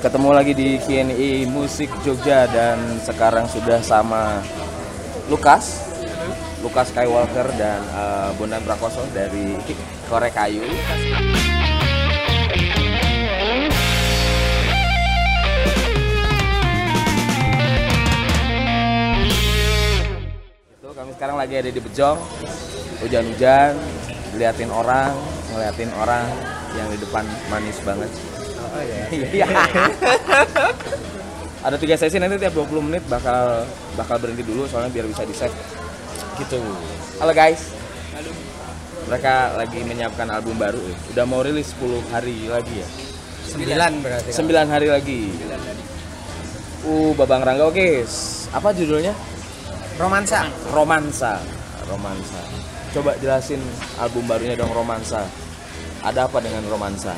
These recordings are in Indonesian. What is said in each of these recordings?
Ketemu lagi di KNI Musik Jogja dan sekarang sudah sama Lukas, Lukas Skywalker dan uh, Bondan Prakoso dari Korek Kayu. Itu kami sekarang lagi ada di Bejong, hujan-hujan, liatin orang, ngeliatin orang yang di depan manis banget. Oh. Iya. Ada tiga sesi nanti tiap 20 menit bakal bakal berhenti dulu soalnya biar bisa di save. Gitu. Halo guys. Halo. Mereka lagi menyiapkan album baru ya. Udah mau rilis 10 hari lagi ya. Sembilan berarti. 9 hari lagi. Uh, Babang Rangga oke. Apa judulnya? Romansa. Romansa. Romansa. Coba jelasin album barunya dong Romansa. Ada apa dengan Romansa?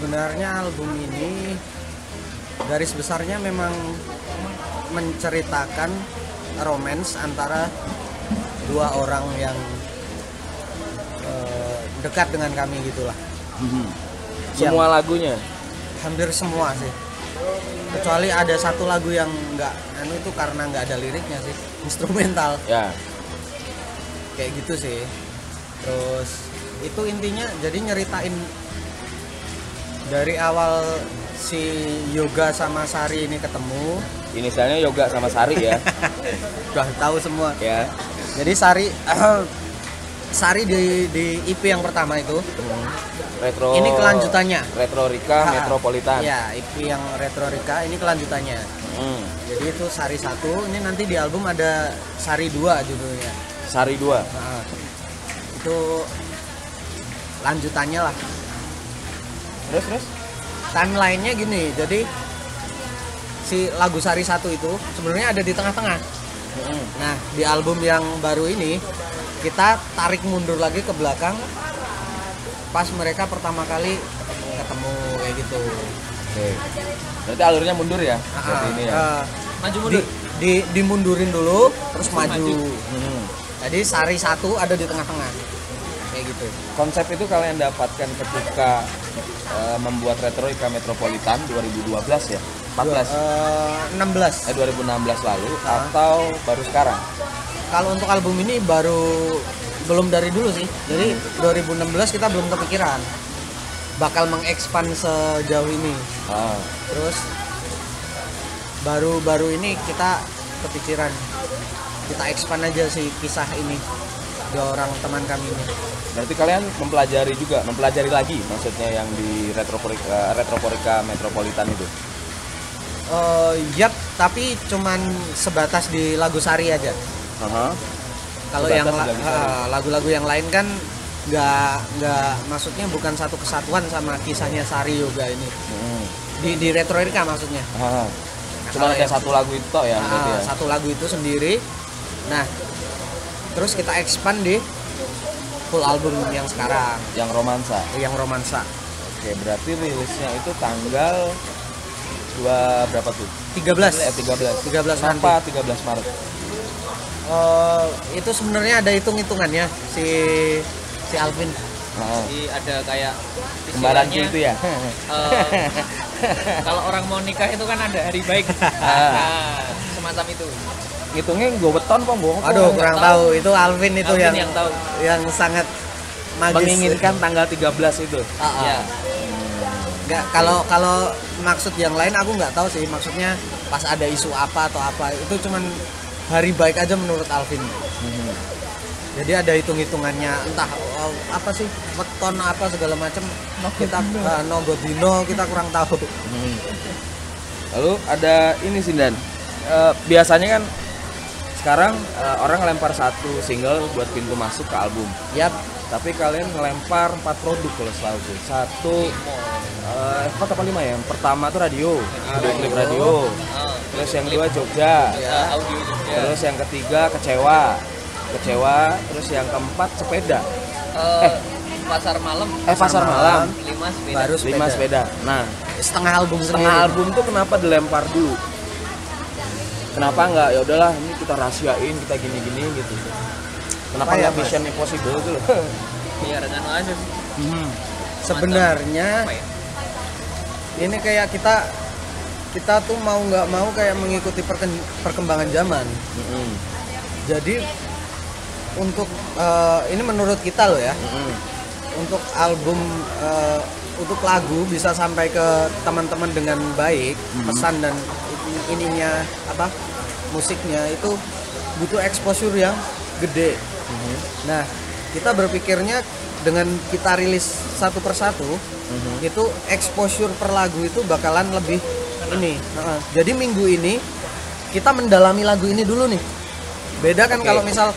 Sebenarnya album ini garis besarnya memang menceritakan romance antara dua orang yang eh, dekat dengan kami gitulah. Semua lagunya. Hampir semua sih. Kecuali ada satu lagu yang nggak anu itu karena nggak ada liriknya sih, instrumental. Ya. kayak gitu sih terus itu intinya jadi nyeritain dari awal si Yoga sama Sari ini ketemu Inisialnya Yoga sama Sari ya. udah tahu semua ya. jadi Sari Sari di di IP yang pertama itu Retro. ini kelanjutannya Retro Rika Ah, Metropolitan. ya IP yang Retro Rika ini kelanjutannya Hmm. jadi itu Sari satu ini nanti di album ada Sari 2 judulnya Sari 2. Nah, itu lanjutannya lah Terus terus? timelinenya gini jadi si lagu Sari satu itu sebenarnya ada di tengah-tengah nah di album yang baru ini kita tarik mundur lagi ke belakang pas mereka pertama kali ketemu kayak gitu Oke. Berarti alurnya mundur ya? Seperti Ah, ini ya. eh, maju di, mundur di dimundurin dulu terus maju, maju. Hmm. jadi Sari satu ada di tengah-tengah kayak gitu Konsep itu kalian dapatkan ketika eh, membuat Retro Rika Metropolitan 2012 ya? 14 Eh, 16 eh 2016 lalu Ah. atau baru sekarang? kalau untuk album ini baru belum dari dulu sih jadi 2016 kita belum kepikiran bakal mengekspan sejauh ini Ah. terus baru-baru ini kita kepikiran kita expand aja sih kisah ini dua orang teman kami ini Berarti kalian mempelajari juga, mempelajari lagi maksudnya yang di Retroporika, Retroporika Metropolitan itu. Eh, yap tapi cuman sebatas di lagu Sari aja Aha. kalau Sebatas yang eh, lagu-lagu yang lain kan nggak nggak maksudnya bukan satu kesatuan sama kisahnya Sari Yoga ini Hmm. di di Retro Erika maksudnya Ah. Nah, Cuma kalau ada satu lagu itu toh ya, berarti ya. satu lagu itu sendiri nah terus kita expand di full album yang sekarang Yang romansa. yang romansa Oke, berarti rilisnya itu tanggal dua berapa tuh? 13 Eh, 13. 13 nanti Kenapa 13 Maret? Eh, itu sebenarnya ada hitung-hitungannya si si Alvin Ah. jadi ada kayak Kembaran istilahnya, itu ya. eh, kalau orang mau nikah itu kan ada hari baik Ah. nah, semacam itu Ngitungnya gue beton kok, gue aduh kurang tahu. itu Alvin itu Alvin yang yang tahu. yang sangat magis menginginkan tanggal 13 itu. Ah, ah. ya Nggak, kalau kalau maksud yang lain aku nggak tahu sih maksudnya pas ada isu apa atau apa itu cuman hari baik aja menurut Alvin Hmm. jadi ada hitung-hitungannya entah oh, apa sih weton apa segala macam kita uh, nogodino kita kurang tahu Hmm. Lalu ada ini sih Dan. Eh, biasanya kan sekarang eh, orang lempar satu single buat pintu masuk ke album. ya Tapi kalian ngelempar empat produk kalau selalu tuh. Satu eh empat apa lima ya? Yang pertama tuh radio, video klip radio. Ah, Terus yang kedua Jogja. ya, audio juga Terus yang ketiga kecewa. Kecewa, terus yang keempat sepeda. Eh, pasar malam Eh pasar malam. lima sepeda baru Lima sepeda. Nah, setengah album setengah sendiri. album tuh kenapa dilempar dulu kenapa nggak ya udahlah ini kita rahasiain kita gini gini gitu kenapa Apa ya? Mission Impossible gitu loh biar anu aja sih Hmm. sebenarnya ya ini kayak kita kita tuh mau nggak mau kayak mengikuti perkembangan zaman Mm-mm. jadi untuk eh, ini menurut kita loh ya Mm-mm. untuk album eh, untuk lagu bisa sampai ke teman-teman dengan baik pesan dan ini- ininya apa musiknya itu butuh exposure yang gede. Nah kita berpikirnya dengan kita rilis satu persatu itu exposure per lagu itu bakalan lebih ini. Heeh. jadi minggu ini kita mendalami lagu ini dulu nih. Beda kan Oke. kalau misal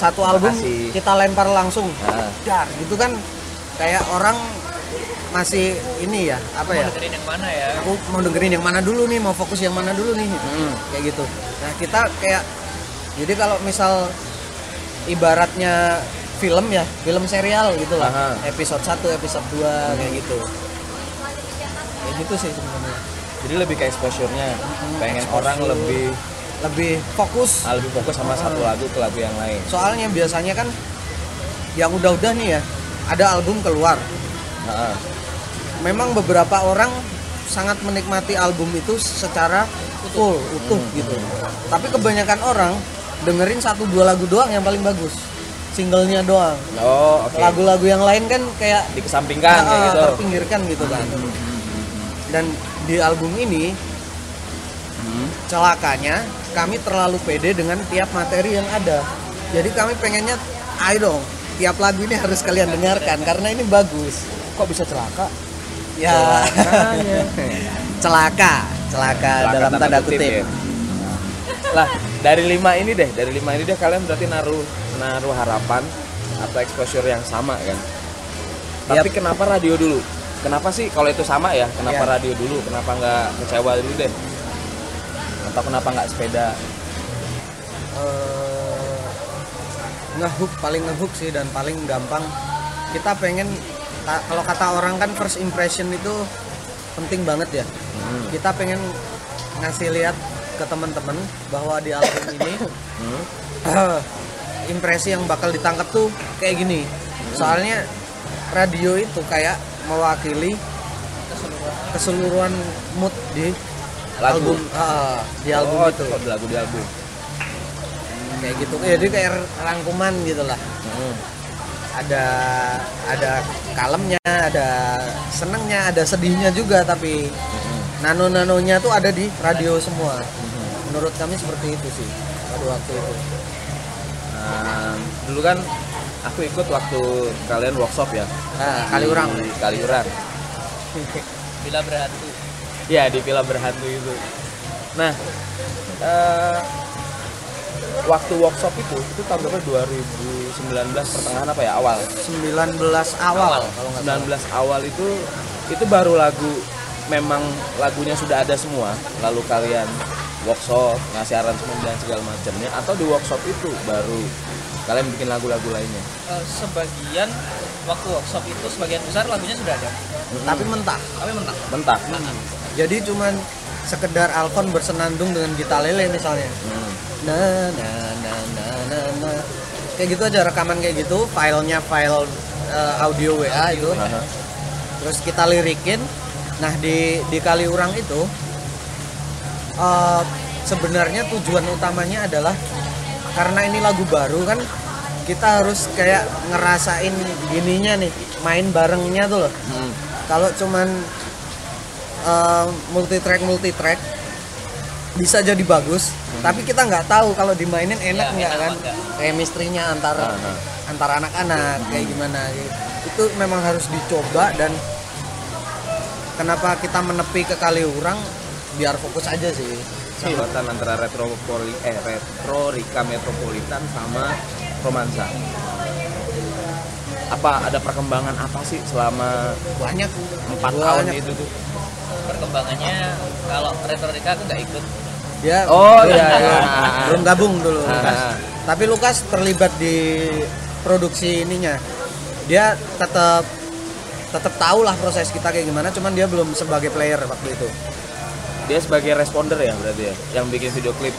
satu album kita lempar langsung. Ah. dar gitu kan. Kayak orang masih ini ya apa Mau ya? dengerin yang mana ya? Aku mau dengerin yang mana dulu nih mau fokus yang mana dulu nih. Mm. kayak gitu. Nah kita kayak jadi kalau misal ibaratnya film ya film serial gitu lah. Aha. episode 1 episode 2 kayak gitu. Kayak gitu sih sebenarnya. Jadi lebih ke exposure-nya. Pengen orang lebih lebih fokus. Ah, lebih fokus sama satu lagu ke lagu yang lain. soalnya biasanya kan yang udah-udah nih ya ada album keluar Nah, memang beberapa orang sangat menikmati album itu secara full utuh gitu. Tapi kebanyakan orang dengerin satu dua lagu doang yang paling bagus. Singlenya doang. Oh oke. lagu-lagu yang lain kan kayak Dikesampingkan kayak ah, gitu. terpinggirkan gitu kan. Dan di album ini Hmm. celakanya kami terlalu pede dengan tiap materi yang ada. Jadi kami pengennya ayo dong tiap lagu ini harus kalian dengarkan karena ini bagus Kok bisa celaka? ya Celakanya. celaka celaka dalam tanda kutip, ya. Lah, dari lima ini deh, dari lima ini deh kalian berarti naruh naruh harapan atau exposure yang sama kan? Tapi kenapa radio dulu? Kenapa sih kalau itu sama ya? Kenapa Iya. radio dulu? Kenapa nggak kecewa dulu deh? Atau kenapa nggak sepeda? Eh, ngehook paling ngehook sih dan paling gampang kita pengen kalau kata orang kan first impression itu penting banget ya Hmm. kita pengen ngasih lihat ke teman-teman bahwa di album ini Hmm? impresi yang bakal ditangkap tuh kayak gini soalnya radio itu kayak mewakili keseluruhan mood di Lagu. album ah, di album oh, itu kok di lagu di album. kayak gitu jadi kayak rangkuman gitu lah Hmm. Ada ada kalemnya ada senengnya ada sedihnya juga tapi Hmm. nano nanonya tuh ada di radio semua menurut kami seperti itu sih pada waktu itu Nah, dulu kan aku ikut waktu kalian workshop ya. nah kali orang Di Kaliurang. bila berhantu Ya di Villa Berhantu itu. Nah, eh, waktu workshop itu itu tahun berapa? 2019 pertengahan apa ya? Awal? 19 awal, kalau nggak salah. 19 awal itu itu baru lagu memang lagunya sudah ada semua. Lalu kalian workshop ngasih aransemen dan segala macamnya. Atau di workshop itu baru kalian bikin lagu-lagu lainnya. Eh, sebagian waktu workshop itu sebagian besar lagunya sudah ada. Tapi mentah. Tapi mentah. Mentah. Jadi cuman sekedar Alfon bersenandung dengan gita lele misalnya. Hmm. Nah nah nah nah nah nah kayak gitu aja rekaman kayak gitu filenya file eh, audio WA itu Aha. terus kita lirikin nah di di Kaliurang itu eh, sebenarnya tujuan utamanya adalah karena ini lagu baru kan kita harus kayak ngerasain gininya nih main barengnya tuh loh Hmm. kalau cuman multi track multi track bisa jadi bagus tapi kita nggak tahu kalau dimainin enak Ya, nggak kan? chemistry-nya antar Aha. antar anak-anak kayak gimana. Itu memang harus dicoba dan kenapa kita menepi ke Kaliurang biar fokus aja sih. Sahabatan antara retropoli eh retro Rika Metropolitan sama romansa. Apa ada perkembangan apa sih selama banyak. empat tahun itu tuh perkembangannya kalau retorika aku nggak ikut dia Oh, belum- iya, iya. belum gabung dulu Ah. Lukas. tapi Lukas terlibat di produksi ininya dia tetap tetap tahu lah proses kita kayak gimana cuman dia belum sebagai player waktu itu dia sebagai responder ya berarti ya yang bikin video klip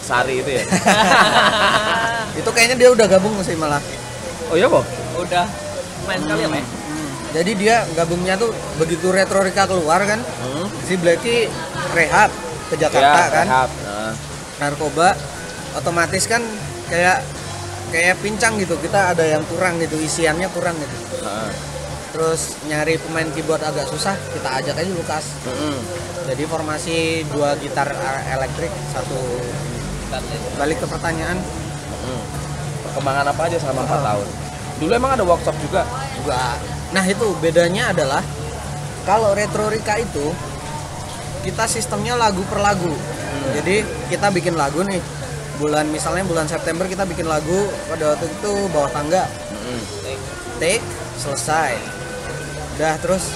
Sari itu ya itu kayaknya dia udah gabung sih malah oh iya kok udah main sekali ya Pak? Jadi dia gabungnya tuh begitu retorika keluar kan, Hmm. si Blacky rehab ke Jakarta Ya, kan, rehab. Nah, narkoba, otomatis kan kayak kayak pincang gitu. Kita ada yang kurang gitu, isiannya kurang gitu. nah. Terus nyari pemain keyboard agak susah, kita ajak aja Lukas. Mm-mm. Jadi formasi dua gitar elektrik, satu balik ke pertanyaan Mm. Perkembangan apa aja selama 4 Oh. tahun? Dulu emang ada workshop juga. juga. Nah itu bedanya adalah kalau retorika itu kita sistemnya lagu per lagu. Jadi kita bikin lagu nih bulan misalnya bulan September kita bikin lagu pada waktu itu bawah tangga Mm-mm. take selesai udah terus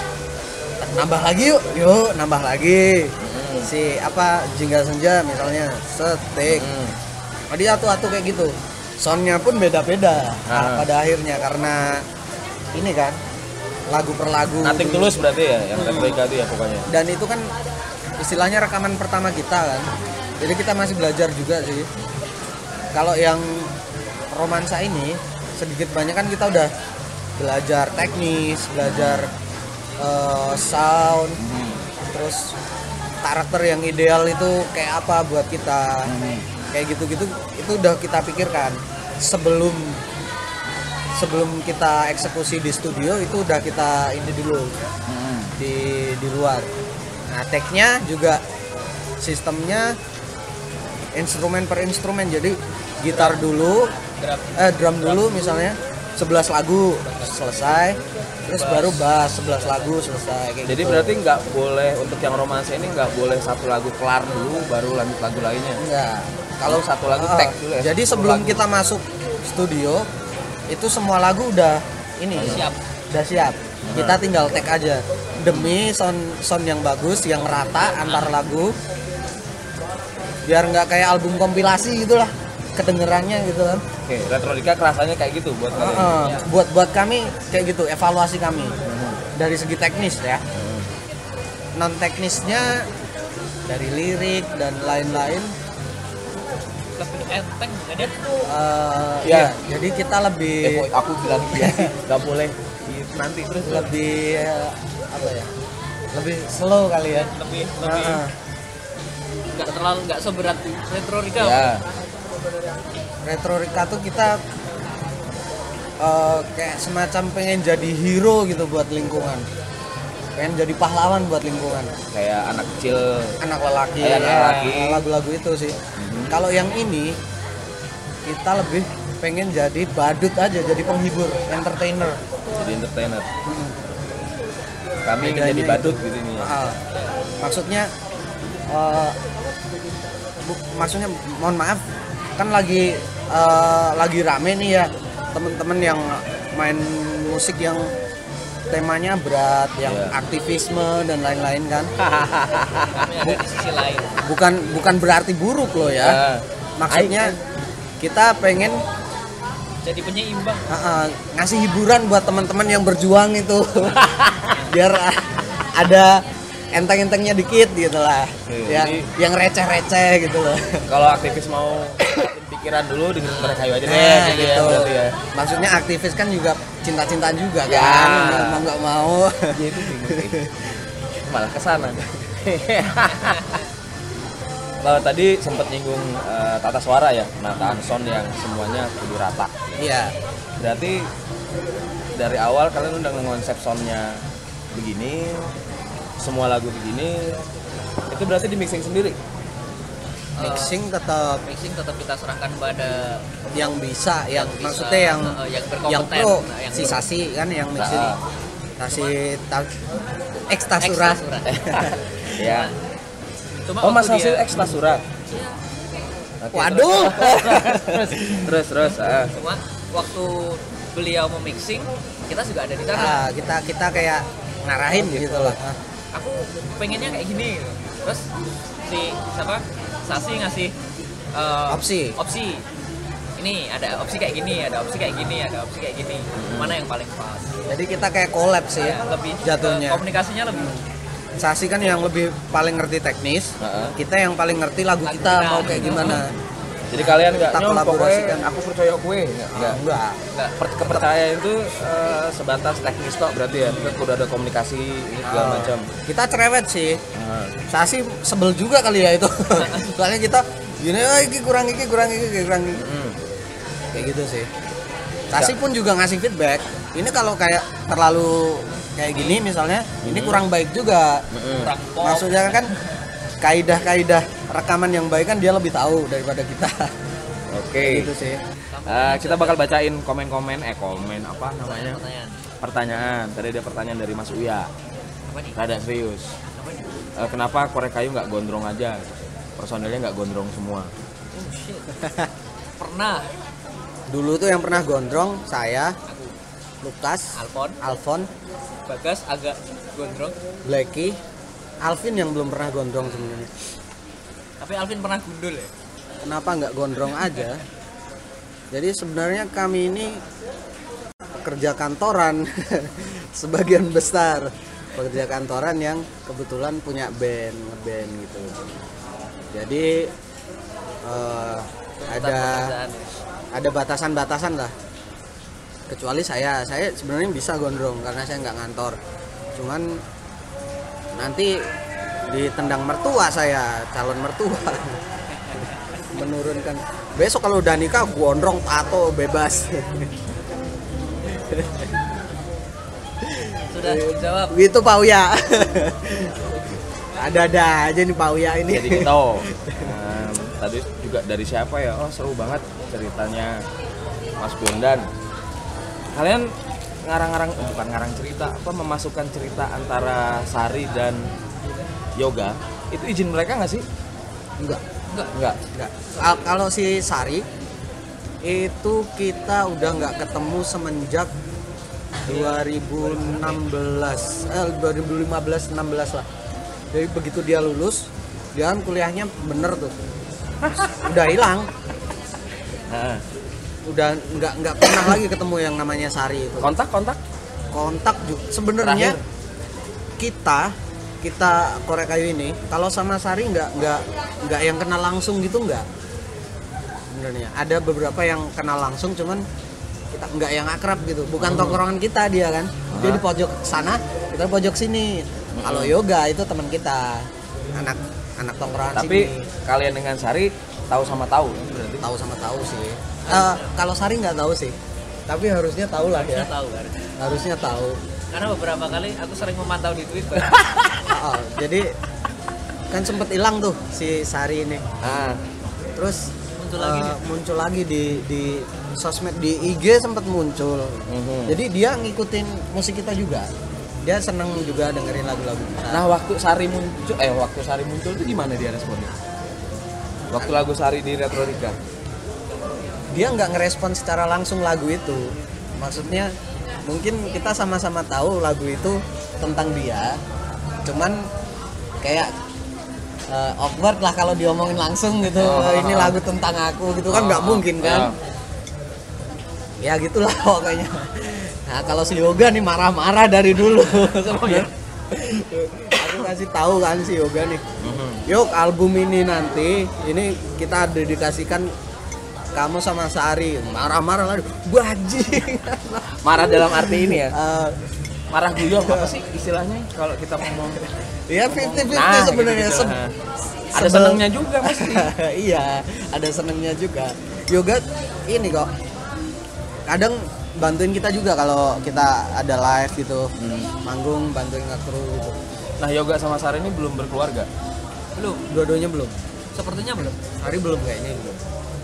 nambah lagi yuk yuk nambah lagi Mm-mm. si apa jingga senja misalnya set take Mm. jadi atu-atu kayak gitu soundnya pun beda-beda Ah. pada akhirnya karena ini kan lagu per lagu Nothing tulus berarti ya yang Mm. retorika itu ya pokoknya. dan itu kan istilahnya rekaman pertama kita kan jadi kita masih belajar juga sih kalau yang romansa ini sedikit banyak kan kita udah belajar teknis belajar eh, sound Mm. terus karakter yang ideal itu kayak apa buat kita Mm. kayak gitu-gitu itu udah kita pikirkan sebelum sebelum kita eksekusi di studio itu udah kita ini dulu Mm. di di luar. Nah, tag-nya juga sistemnya instrumen per instrumen. Jadi gitar dulu, Drum. eh drum dulu misalnya 11 lagu selesai, terus baru bass 11 lagu selesai kayak Jadi gitu. berarti nggak boleh untuk yang romansa ini nggak boleh satu lagu kelar dulu baru lanjut lagu lainnya. enggak. Kalau satu lagu Ah, tag dulu ya. Jadi sebelum lagu. kita masuk studio itu semua lagu udah ini Siap. udah siap. Kita tinggal tag aja demi sound sound yang bagus, yang rata antar lagu. Biar nggak kayak album kompilasi gitulah kedengerannya gitu kan. Oke, retorika kerasanya kayak gitu buat kalian. Heeh. buat buat kami kayak gitu evaluasi kami dari segi teknis ya. Non teknisnya dari lirik dan lain-lain Lebih enteng dia? eh, Iya. ya, jadi kita lebih Eh, aku bilang iya sih, nggak boleh nanti terus lebih eh, apa ya lebih slow kali ya Lebih lebih Heeh. nggak terlalu nggak seberat retorika. ya. retorika tuh kita eh, kayak semacam pengen jadi hero gitu buat lingkungan pengen jadi pahlawan buat lingkungan Kayak anak kecil anak lelaki Kayak anak ya, lelaki. lagu-lagu itu sih Mhm. kalau yang ini kita lebih pengen jadi badut aja jadi penghibur entertainer jadi entertainer. Kami ingin jadi badut gitu nih. ya. Ah, maksudnya eh, bu- maksudnya mohon maaf kan lagi eh, lagi rame nih ya temen-temen yang main musik yang temanya berat yang Iya. aktivisme dan lain-lain kan Kami ada di sisi lain. bukan bukan berarti buruk loh ya Ya. maksudnya kita pengen Jadi penyeimbang. ah, ah, ngasih hiburan buat teman-teman yang berjuang itu biar ah, ada enteng-entengnya dikit gitu lah Oke, yang jadi- yang receh-receh gitu loh Kalau aktivis mau pikiran dulu dengerin mereka aja deh Nah, gitu, ya gitu. berarti ya. Maksudnya aktivis kan juga cinta-cintaan juga Ya. kan, mau nggak mau. Itu bingung sih. Malah ke sana. Kalau tadi sempat nyinggung eh, tata suara ya, penataan sound yang semuanya kudu rata. Iya. Berarti dari awal kalian udah ngonsep soundnya begini, semua lagu begini, itu berarti di mixing sendiri. Mixing tetap Mixing tetap kita serahkan pada yang bisa, yang, bisa, maksudnya yang eh, yang yang berkompeten, pro, nah, yang si pro. Sasi kan yang mixing. Nah. Sasi ta, ekstra surat. Ekstra surat. ya. Cuma Oh, Mas Hasil dia- ekstra surat. Oke, Waduh. Terus terus, terus ah. Cuma waktu beliau memixing, kita juga ada di sana. Nah, kita kita kayak ngarahin gitu loh. Aku pengennya kayak gini. Terus si siapa? Sasi ngasih eh, Opsi. Opsi. Ini ada opsi kayak gini, ada opsi kayak gini, ada opsi kayak gini. Mana yang paling pas? Jadi kita kayak collab sih Ya, lebih jatuhnya. komunikasinya lebih Sasi kan yang lebih paling ngerti teknis, Heeh. kita yang paling ngerti lagu Lagu kita kita. mau kayak gimana. Jadi kalian nggak nyom pokoknya kolaborasikan. aku percaya kue nggak. nggak. enggak Nggak, per- kepercayaan itu eh, sebatas teknis tok berarti ya. Kita udah ada komunikasi ini segala Oh. macam. kita cerewet sih Nah, saya sih sebel juga kali ya itu soalnya kita gini oh ini kurang ini kurang ini kurang ini hmm. kayak gitu sih Kasih pun juga ngasih feedback ini kalau kayak terlalu kayak gini misalnya ini kurang baik juga pop maksudnya kan kaidah-kaidah rekaman yang baik kan dia lebih tahu daripada kita Oke. gitu sih Eh, kita bakal bacain komen-komen eh komen apa namanya? pertanyaan Pertanyaan. Tadi ada pertanyaan dari Mas Uya. apa nih Rada serius. apa nih Eh, kenapa korek kayu nggak gondrong aja? Personelnya nggak gondrong semua. oh shit pernah dulu tuh yang pernah gondrong saya aku Lukas Alfon Alfon Bagas agak gondrong Blacky Alvin yang belum pernah gondrong sebenarnya. Tapi Alvin pernah gundul ya? Kenapa nggak gondrong aja? Jadi sebenarnya kami ini pekerja kantoran sebagian besar. Pekerja kantoran yang kebetulan punya band ngeband gitu. Jadi eh, ada ya. ada batasan-batasan lah. Kecuali saya. Saya sebenarnya bisa gondrong karena saya nggak ngantor. Cuman nanti ditendang mertua saya calon mertua. Menurunkan besok kalau udah nikah gondrong tato bebas. Sudah dijawab gitu Pak Uya. Ada-ada aja nih Pak Uya ini. Jadi kita Em, tadi juga dari siapa ya? Oh seru banget ceritanya Mas Bondan. Kalian ngarang-ngarang eh, bukan ngarang cerita, apa memasukkan cerita antara Sari dan Yoga itu izin mereka nggak sih? enggak. Enggak. Enggak. enggak. Kal- kalau si Sari itu kita udah nggak ketemu semenjak 2016 eh 2015 16 lah. Jadi begitu dia lulus dia kan kuliahnya bener tuh. Udah hilang udah nggak nggak pernah lagi ketemu yang namanya Sari itu. Kontak kontak? Kontak juga sebenarnya kita kita korek kayu ini kalau sama Sari nggak nggak nggak yang kenal langsung gitu nggak? Sebenarnya. Ada beberapa yang kenal langsung cuman kita nggak yang akrab gitu. Bukan tongkrongan kita dia kan. Dia di pojok sana kita di pojok sini. Kalau yoga itu teman kita. Anak anak tongkrongan tapi sini. kalian dengan Sari tahu sama tahu kan berarti. tahu sama tahu sih Eh, kalau Sari nggak tahu sih tapi harusnya tahu lah ya harusnya tahu kan harusnya tahu karena beberapa kali aku sering memantau di Twitter Oh, jadi kan sempet hilang tuh si Sari ini. Ah, Terus Muncul lagi nih. muncul lagi di di sosmed di IG sempet muncul. mhm. Jadi dia ngikutin musik kita juga. Dia seneng juga dengerin lagu-lagu kita. Nah waktu Sari muncul, eh waktu Sari muncul itu gimana dia responnya? Waktu lagu Sari di Retro Rika. Dia nggak ngerespon secara langsung lagu itu. Maksudnya mungkin kita sama-sama tahu lagu itu tentang dia. Cuman kayak eh, awkward lah kalau diomongin langsung gitu. Oh. Ini lagu tentang aku gitu kan nggak Oh, mungkin kan. ya. ya gitulah pokoknya nah kalau si yoga nih marah-marah dari dulu aku kasih tahu kan si yoga nih Mhm. yuk album ini nanti ini kita dedikasikan kamu sama Sari marah-marah lagi bajing Marah dalam arti ini ya. Eh, Marah guyon apa sih istilahnya kalau kita ngomong? ya 50-50 Nah, sebenarnya. Seb- Nah, Ada sebel- senengnya juga pasti. iya ada senengnya juga yoga ini kok kadang bantuin kita juga kalau kita ada live gitu Hmm. manggung bantuin nge-crew gitu Nah Yoga sama Sari ini belum berkeluarga. belum dua-duanya belum. Sepertinya belum. Hari belum kayaknya belum.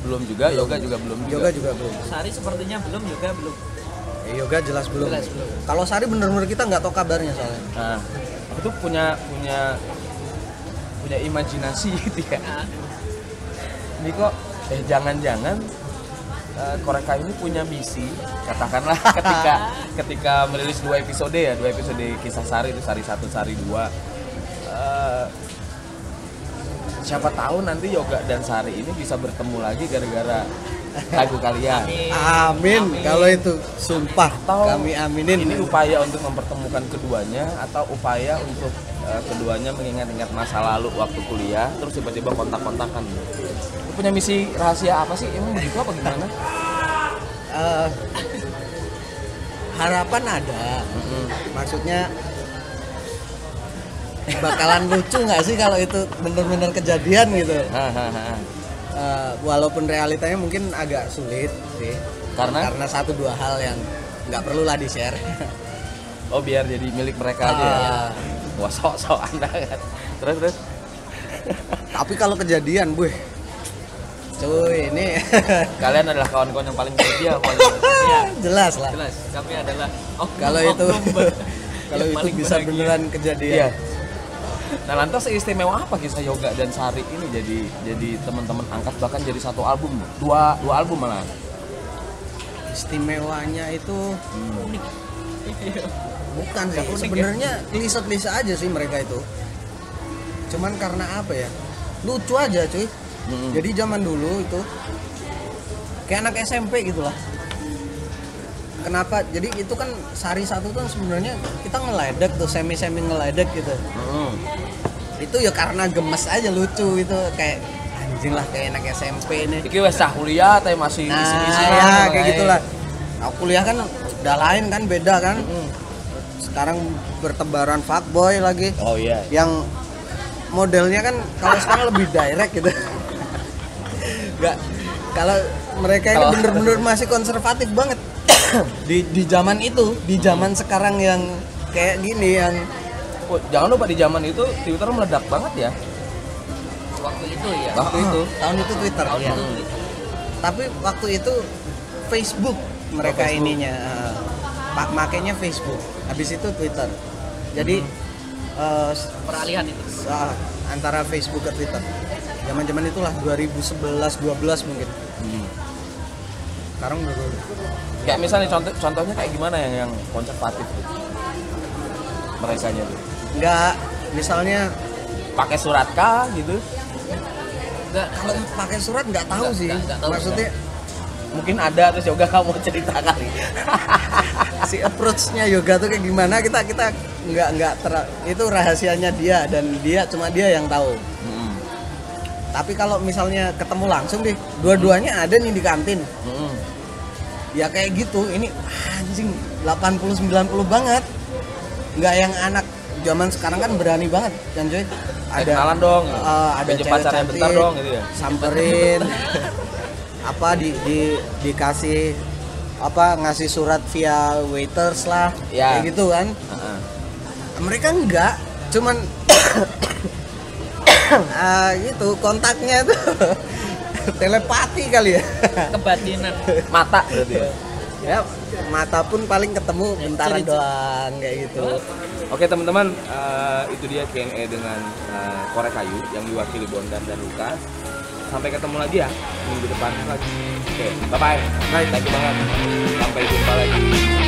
Belum juga, Yoga juga belum juga. yoga juga. belum. Sari sepertinya belum juga belum. Eh, yoga jelas belum. Jelas belum. kalau Sari bener-bener kita nggak tahu kabarnya soalnya. Nah, itu punya punya punya imajinasi gitu ya. nah, Ini kok eh jangan-jangan eh, Korek Kayu ini punya misi katakanlah ketika ketika merilis dua episode ya dua episode kisah Sari itu Sari satu Sari dua. Eh, siapa tahu nanti Yoga dan Sari ini bisa bertemu lagi gara-gara lagu kalian. Amin. Kalau itu sumpah Atau kami aminin. Ini upaya untuk mempertemukan keduanya atau upaya untuk eh, keduanya mengingat-ingat masa lalu waktu kuliah terus tiba-tiba kontak-kontakan. Lu punya misi rahasia apa sih? Emang begitu apa gimana? Eh, harapan ada. Maksudnya bakalan lucu nggak sih kalau itu bener-bener kejadian gitu. Eh, walaupun realitanya mungkin agak sulit sih. Karena Karena satu dua hal yang nggak perlu lah di share. oh biar jadi milik mereka aja ya. Ah. Wah sok-sok anda kan. Terus terus. Tapi kalau kejadian, buh, cuy ini Kalian adalah kawan-kawan yang paling pokoknya. Iya, jelas lah. jelas. Kami adalah oh, Kalau itu kalau itu bisa beneran Iya. Nah lantas istimewa apa kisah Yoga dan Sari ini jadi jadi teman-teman angkat bahkan jadi satu album dua dua album malah. Istimewanya itu Hmm. bukan sih Unik ya? sebenarnya lisa-lisa aja sih mereka itu. Cuman karena apa ya? Lucu aja cuy. Mm-mm. Jadi zaman dulu itu kayak anak SMP gitu lah. Kenapa? Jadi itu kan sari satu tuh sebenarnya kita ngeledek tuh semi-semi ngeledek gitu. Mm-mm. Itu ya karena gemes aja lucu itu kayak anjing lah kayak anak SMP nih. Iki wes sah kuliah tapi masih Nah, isi-isi ya lah, kayak gitulah. Aku kuliah kan udah lain kan beda kan. Sekarang bertebaran fuckboy lagi Oh iya. yang modelnya kan kalau sekarang lebih direct gitu. Enggak kalau mereka ini bener-bener masih konservatif banget di di zaman itu, di zaman sekarang yang kayak gini yang Oh, jangan lupa di zaman itu Twitter meledak banget ya. waktu itu ya. Waktu itu. tahun itu Twitter Tahun ya. itu Tapi waktu itu Facebook mereka Oh, Facebook. ininya pak makainya Facebook. Habis itu Twitter. Jadi eh, peralihan itu. ah, antara Facebook ke Twitter. Zaman-zaman itulah 2011 12 mungkin. Hmm. Sekarang udah. Kayak misalnya contoh contohnya kayak gimana yang yang konservatif tuh? Mereka tuh Enggak misalnya pakai surat kah gitu? Enggak, kalau pakai surat nggak tahu Nggak, sih. nggak, nggak tahu. Maksudnya Mungkin ada terus Yoga kamu cerita kali. si approach-nya yoga tuh kayak gimana kita kita nggak nggak ter itu rahasianya dia dan dia cuma dia yang tahu. Mm-mm. Tapi kalau misalnya ketemu langsung deh, dua-duanya ada nih di kantin. Mm-mm. Ya kayak gitu. Ini anjing 80 90 banget. Nggak yang anak zaman sekarang kan berani banget kan cuy. Eh, kenalan dong. eh, ada cewek pacarnya bentar dong gitu ya. Samperin. apa di, di dikasih apa ngasih surat via waiters lah Ya. kayak gitu kan Heeh. mereka enggak cuman ah gitu kontaknya tuh telepati kali ya kebatinan. Mata berarti ya. ya mata pun paling ketemu bentaran Ciri-ciri. doang kayak gitu Oke teman-teman, eh, itu dia Q&A dengan eh, Korek Kayu yang diwakili Bondan dan Lukas. Sampai ketemu lagi ya minggu depan lagi. Oke, bye bye. Bye, thank you banget. Sampai jumpa lagi.